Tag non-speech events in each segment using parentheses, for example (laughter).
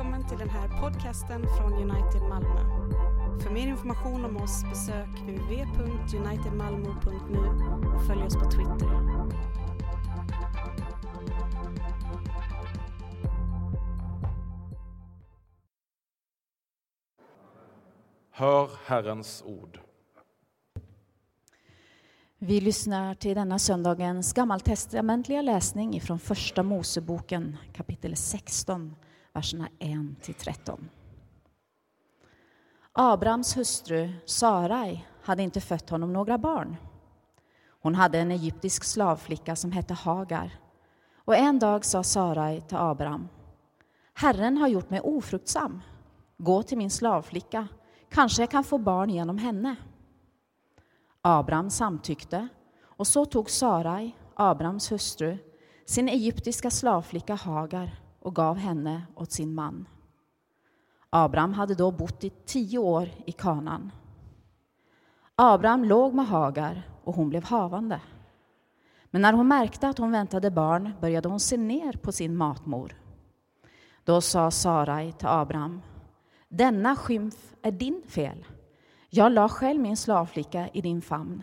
Välkommen till den här podcasten från United Malmö. För mer information om oss besök www.unitedmalmo.nu och följ oss på Twitter. Hör Herrens ord. Vi lyssnar till denna söndagens gammaltestamentliga läsning från Första Moseboken kapitel 16, verserna 1-13. Abrahams hustru Sarai hade inte fött honom några barn. Hon hade en egyptisk slavflicka som hette Hagar. Och en dag sa Sarai till Abraham:" Herren har gjort mig ofruktsam. Gå till min slavflicka, kanske jag kan få barn genom henne. Abraham samtyckte och så tog Sarai, Abrahams hustru, sin egyptiska slavflicka Hagar och gav henne åt sin man. Abram hade då bott i tio år i Kanan. Abram låg med Hagar och hon blev havande. Men när hon märkte att hon väntade barn började hon se ner på sin matmor. Då sa Sarai till Abram, denna skymf är din fel. Jag la själv min slavflicka i din famn.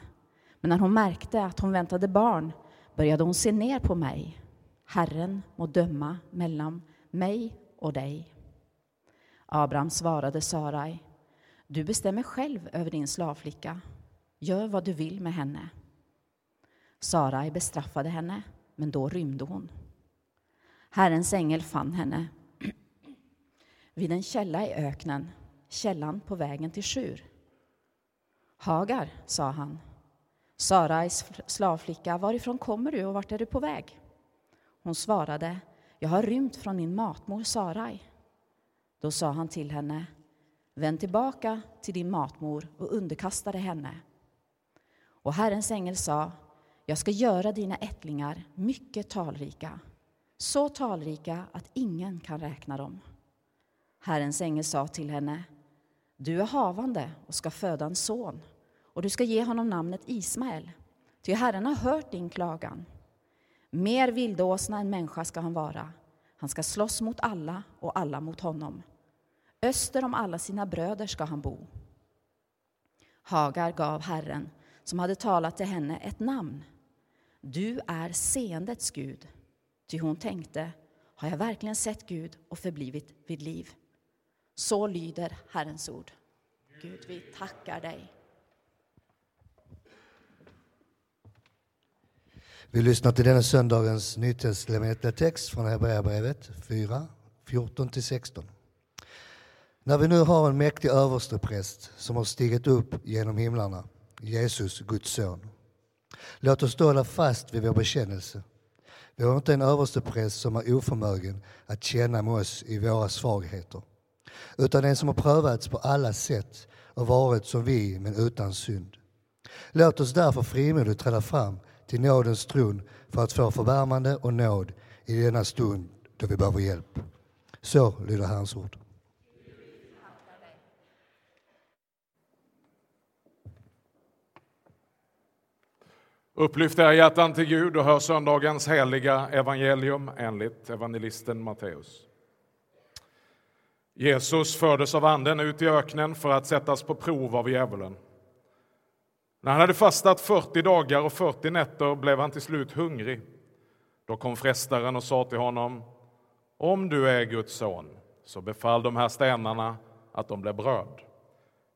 Men när hon märkte att hon väntade barn började hon se ner på mig. Herren må döma mellan mig och dig. Abraham svarade Sarai, du bestämmer själv över din slavflicka. Gör vad du vill med henne. Sarai bestraffade henne, men då rymde hon. Herrens ängel fann henne (clears throat) vid en källa i öknen, källan på vägen till Sjur. Hagar, sa han, Sarais slavflicka, varifrån kommer du och vart är du på väg? Hon svarade, jag har rymt från min matmor Sarai. Då sa han till henne, vänd tillbaka till din matmor och underkasta dig henne. Och Herrens ängel sa, jag ska göra dina ättlingar mycket talrika, så talrika att ingen kan räkna dem. Herrens ängel sa till henne, du är havande och ska föda en son och du ska ge honom namnet Ismael, ty Herren har hört din klagan. Mer vildåsna än människa ska han vara. Han ska slåss mot alla och alla mot honom. Öster om alla sina bröder ska han bo. Hagar gav Herren, som hade talat till henne, ett namn. Du är seendets Gud. Ty hon tänkte, har jag verkligen sett Gud och förblivit vid liv? Så lyder Herrens ord. Gud, vi tackar dig. Vi lyssnar till denna söndagens nytestamentliga text från Hebreerbrevet 4, 14-16. När vi nu har en mäktig överstepräst som har stigit upp genom himlarna, Jesus, Guds son. Låt oss då hålla fast vid vår bekännelse. Vi har inte en överstepräst som är oförmögen att känna med oss i våra svagheter, utan en som har prövats på alla sätt och varit som vi, men utan synd. Låt oss därför frimodigt träda fram till nådens tron för att få förvärmande och nåd i denna stund då vi behöver hjälp. Så lyder Herrens ord. Upplyft era hjärtan till Gud och hör söndagens heliga evangelium enligt evangelisten Matteus. Jesus fördes av Anden ut i öknen för att sättas på prov av djävulen. När han hade fastat 40 dagar och 40 nätter blev han till slut hungrig. Då kom frestaren och sa till honom, om du är Guds son, så befall de här stenarna att de blir bröd.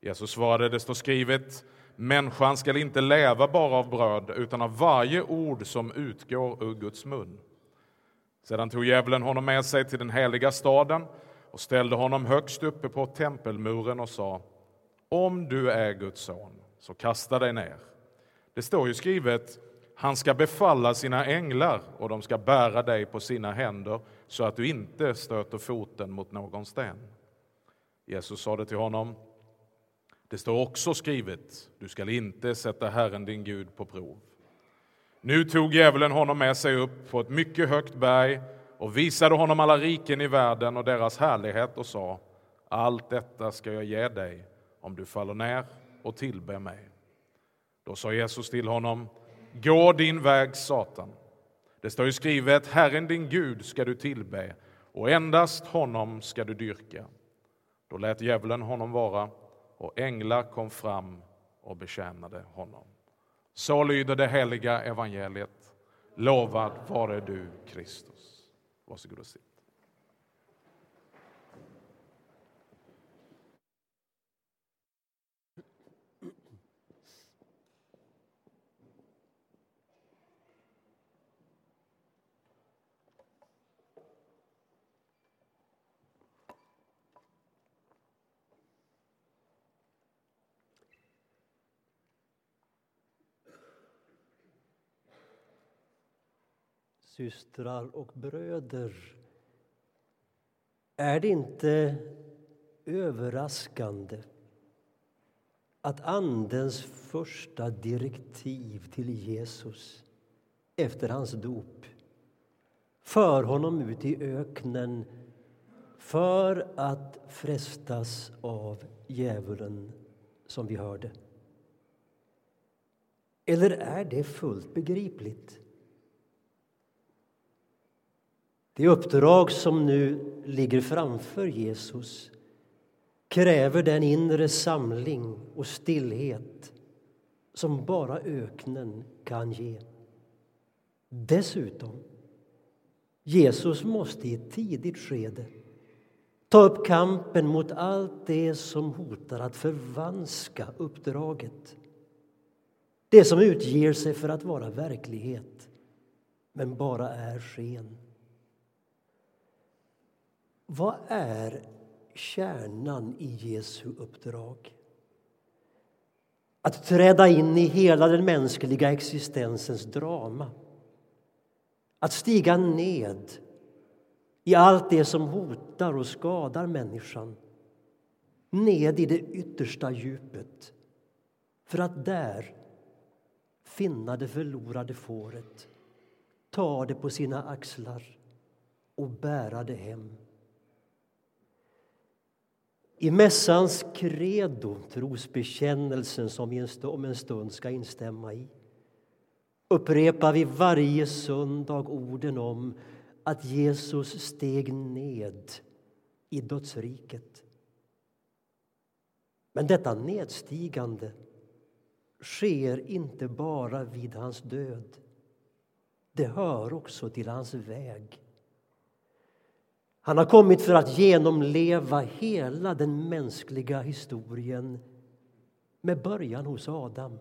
Jesus svarade, det står skrivet, människan skall inte leva bara av bröd, utan av varje ord som utgår ur Guds mun. Sedan tog djävulen honom med sig till den heliga staden och ställde honom högst uppe på tempelmuren och sa, om du är Guds son, så kasta dig ner. Det står ju skrivet, han ska befalla sina änglar och de ska bära dig på sina händer så att du inte stöter foten mot någon sten. Jesus sade till honom, det står också skrivet, du skall inte sätta Herren din Gud på prov. Nu tog djävulen honom med sig upp på ett mycket högt berg och visade honom alla riken i världen och deras härlighet och sa, allt detta ska jag ge dig om du faller ner och tillbe mig. Då sa Jesus till honom, gå din väg Satan. Det står ju skrivet, Herren din Gud ska du tillbe och endast honom ska du dyrka. Då lät djävulen honom vara, och änglar kom fram och betjänade honom. Så lyder det heliga evangeliet. Lovad vare du, Kristus. Varsågod och sitt. Systrar och bröder. Är det inte överraskande att Andens första direktiv till Jesus efter hans dop för honom ut i öknen för att frestas av djävulen, som vi hörde? Eller är det fullt begripligt? Det uppdrag som nu ligger framför Jesus kräver den inre samling och stillhet som bara öknen kan ge. Dessutom, Jesus måste i ett tidigt skede ta upp kampen mot allt det som hotar att förvanska uppdraget. Det som utger sig för att vara verklighet, men bara är sken. Vad är kärnan i Jesu uppdrag? Att träda in i hela den mänskliga existensens drama. Att stiga ned i allt det som hotar och skadar människan. Ned i det yttersta djupet för att där finna det förlorade fåret ta det på sina axlar och bära det hem. I mässans credo, trosbekännelsen som vi om en stund ska instämma i upprepar vi varje söndag orden om att Jesus steg ned i dödsriket. Men detta nedstigande sker inte bara vid hans död. Det hör också till hans väg han har kommit för att genomleva hela den mänskliga historien med början hos Adam.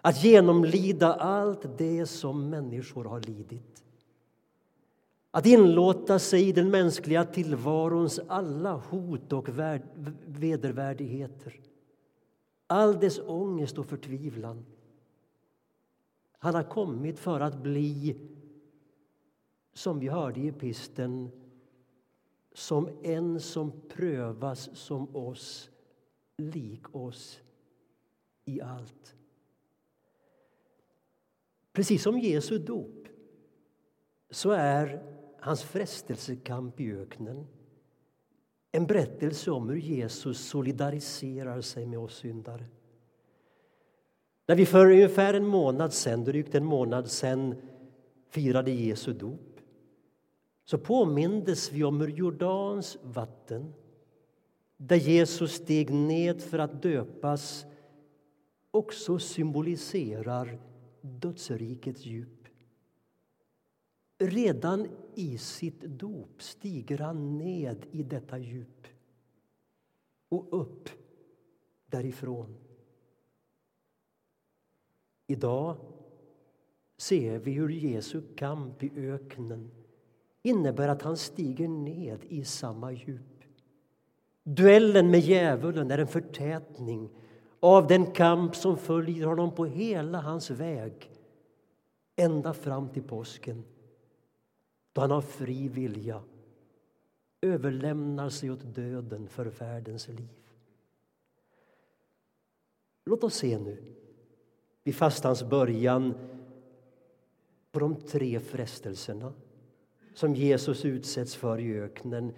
Att genomlida allt det som människor har lidit. Att inlåta sig i den mänskliga tillvarons alla hot och vedervärdigheter. All dess ångest och förtvivlan. Han har kommit för att bli som vi hörde i pisten som en som prövas som oss, lik oss i allt. Precis som Jesu dop så är hans frestelsekamp i öknen en berättelse om hur Jesus solidariserar sig med oss syndare. När vi för ungefär en månad sen, drygt en månad sen firade Jesu dop så påmindes vi om hur Jordans vatten där Jesus steg ned för att döpas också symboliserar dödsrikets djup. Redan i sitt dop stiger han ned i detta djup och upp därifrån. Idag ser vi hur Jesu kamp i öknen innebär att han stiger ned i samma djup. Duellen med djävulen är en förtätning av den kamp som följer honom på hela hans väg ända fram till påsken då han av fri vilja överlämnar sig åt döden för världens liv. Låt oss se nu, vid fastans början på de tre frestelserna som Jesus utsätts för i öknen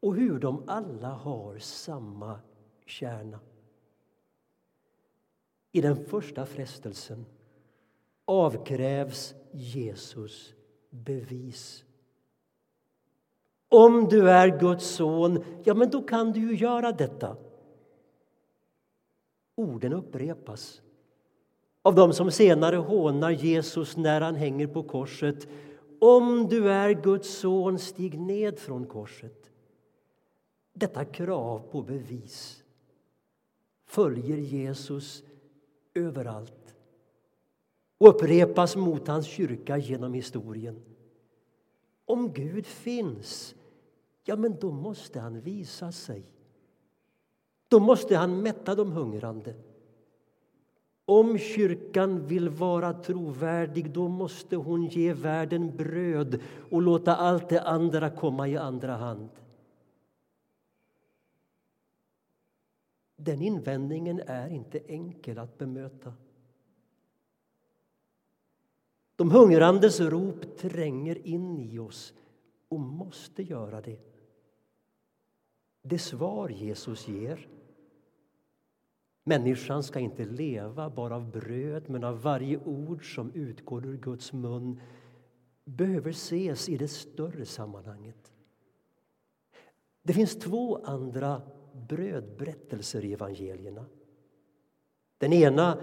och hur de alla har samma kärna. I den första frestelsen avkrävs Jesus bevis. Om du är Guds son, ja, men då kan du ju göra detta. Orden upprepas av dem som senare hånar Jesus när han hänger på korset. Om du är Guds son, stig ned från korset. Detta krav på bevis följer Jesus överallt och upprepas mot hans kyrka genom historien. Om Gud finns, ja, men då måste han visa sig. Då måste han mätta de hungrande. Om kyrkan vill vara trovärdig då måste hon ge världen bröd och låta allt det andra komma i andra hand. Den invändningen är inte enkel att bemöta. De hungrandes rop tränger in i oss och måste göra det. Det svar Jesus ger Människan ska inte leva bara av bröd men av varje ord som utgår ur Guds mun behöver ses i det större sammanhanget. Det finns två andra brödberättelser i evangelierna. Den ena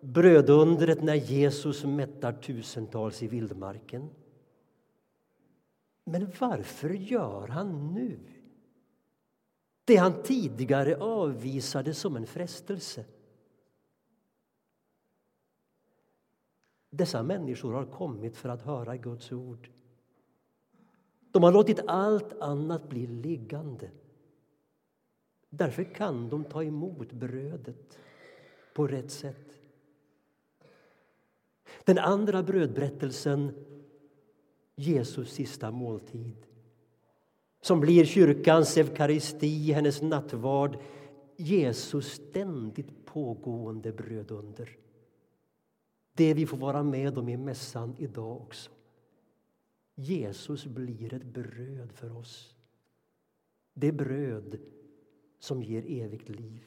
brödundret när Jesus mättar tusentals i vildmarken. Men varför gör han nu det han tidigare avvisade som en frestelse? Dessa människor har kommit för att höra Guds ord. De har låtit allt annat bli liggande. Därför kan de ta emot brödet på rätt sätt. Den andra brödberättelsen, Jesus sista måltid som blir kyrkans eukaristi, hennes nattvard Jesus ständigt pågående brödunder. Det vi får vara med om i mässan idag också. Jesus blir ett bröd för oss. Det bröd som ger evigt liv.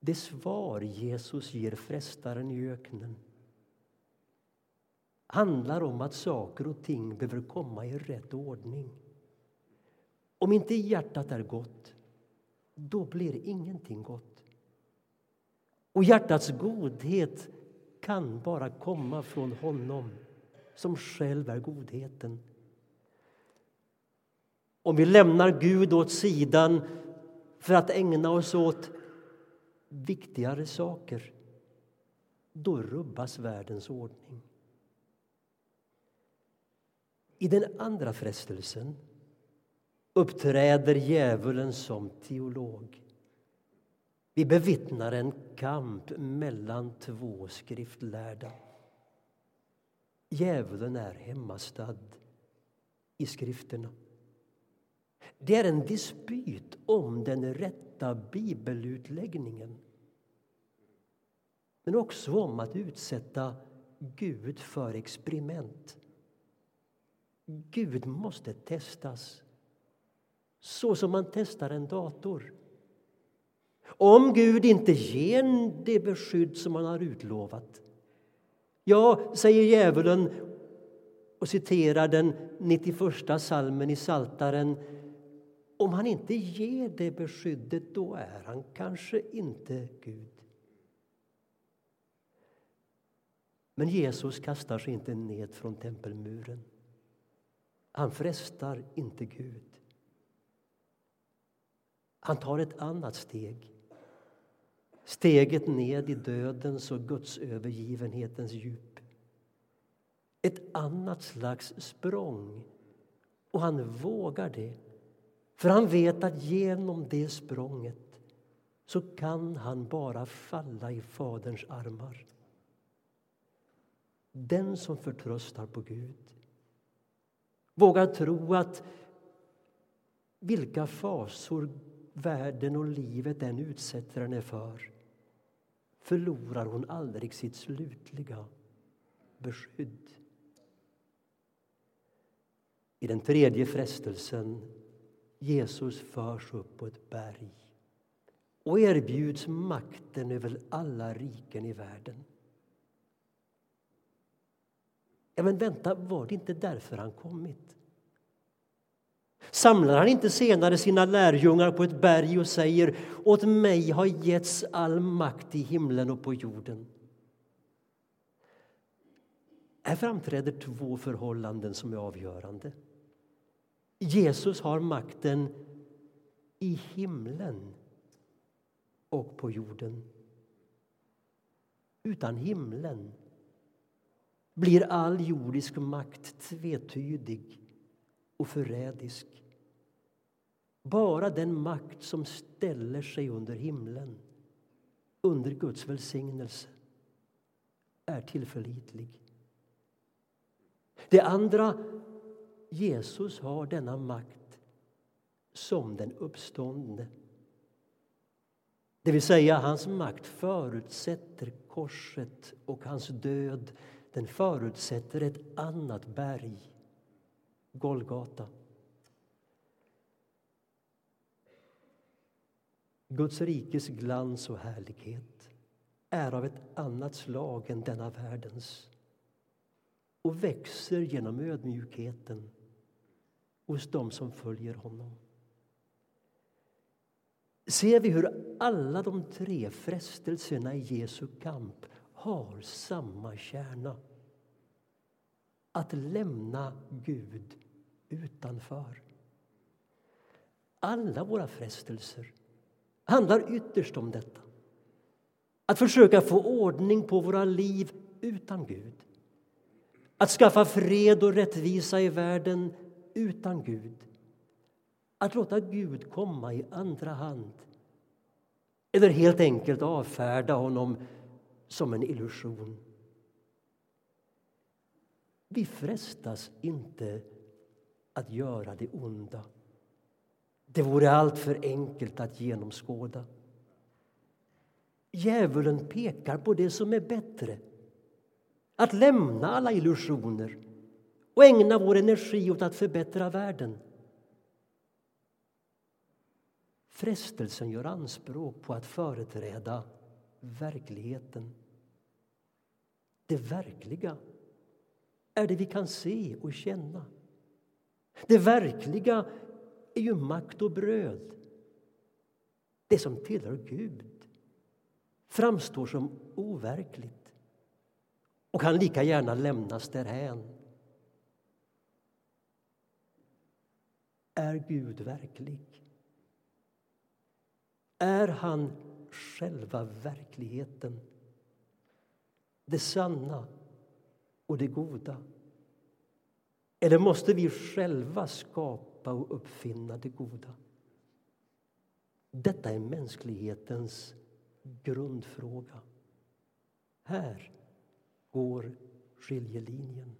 Det svar Jesus ger frestaren i öknen handlar om att saker och ting behöver komma i rätt ordning. Om inte hjärtat är gott, då blir ingenting gott. Och hjärtats godhet kan bara komma från honom som själv är godheten. Om vi lämnar Gud åt sidan för att ägna oss åt viktigare saker, då rubbas världens ordning. I den andra frestelsen uppträder djävulen som teolog. Vi bevittnar en kamp mellan två skriftlärda. Djävulen är hemmastad i skrifterna. Det är en dispyt om den rätta bibelutläggningen men också om att utsätta Gud för experiment. Gud måste testas så som man testar en dator. Om Gud inte ger det beskydd som han har utlovat ja, säger djävulen och citerar den 91 salmen i Saltaren om han inte ger det beskyddet, då är han kanske inte Gud. Men Jesus kastar sig inte ned från tempelmuren. Han frestar inte Gud. Han tar ett annat steg. Steget ned i dödens och Guds övergivenhetens djup. Ett annat slags språng. Och han vågar det. För han vet att genom det språnget så kan han bara falla i Faderns armar. Den som förtröstar på Gud vågar tro att vilka fasor världen och livet än utsätter henne för förlorar hon aldrig sitt slutliga beskydd. I den tredje frestelsen Jesus förs upp på ett berg och erbjuds makten över alla riken i världen. Ja, men vänta, var det inte därför han kommit? Samlar han inte senare sina lärjungar på ett berg och säger åt mig har getts all makt i himlen och på jorden? Här framträder två förhållanden som är avgörande. Jesus har makten i himlen och på jorden. Utan himlen blir all jordisk makt tvetydig och förrädisk. Bara den makt som ställer sig under himlen, under Guds välsignelse, är tillförlitlig. Det andra, Jesus har denna makt som den uppståndne. Det vill säga, hans makt förutsätter korset och hans död. Den förutsätter ett annat berg, Golgata. Guds rikes glans och härlighet är av ett annat slag än denna världens och växer genom ödmjukheten hos dem som följer honom. Ser vi hur alla de tre frestelserna i Jesu kamp har samma kärna. Att lämna Gud utanför. Alla våra frestelser handlar ytterst om detta. Att försöka få ordning på våra liv utan Gud. Att skaffa fred och rättvisa i världen utan Gud. Att låta Gud komma i andra hand eller helt enkelt avfärda honom som en illusion. Vi frestas inte att göra det onda. Det vore alltför enkelt att genomskåda. Djävulen pekar på det som är bättre att lämna alla illusioner och ägna vår energi åt att förbättra världen. Frestelsen gör anspråk på att företräda verkligheten. Det verkliga är det vi kan se och känna. Det verkliga är ju makt och bröd. Det som tillhör Gud framstår som overkligt och kan lika gärna lämnas därhän. Är Gud verklig? Är han själva verkligheten? Det sanna och det goda? Eller måste vi själva skapa och uppfinna det goda? Detta är mänsklighetens grundfråga. Här går skiljelinjen.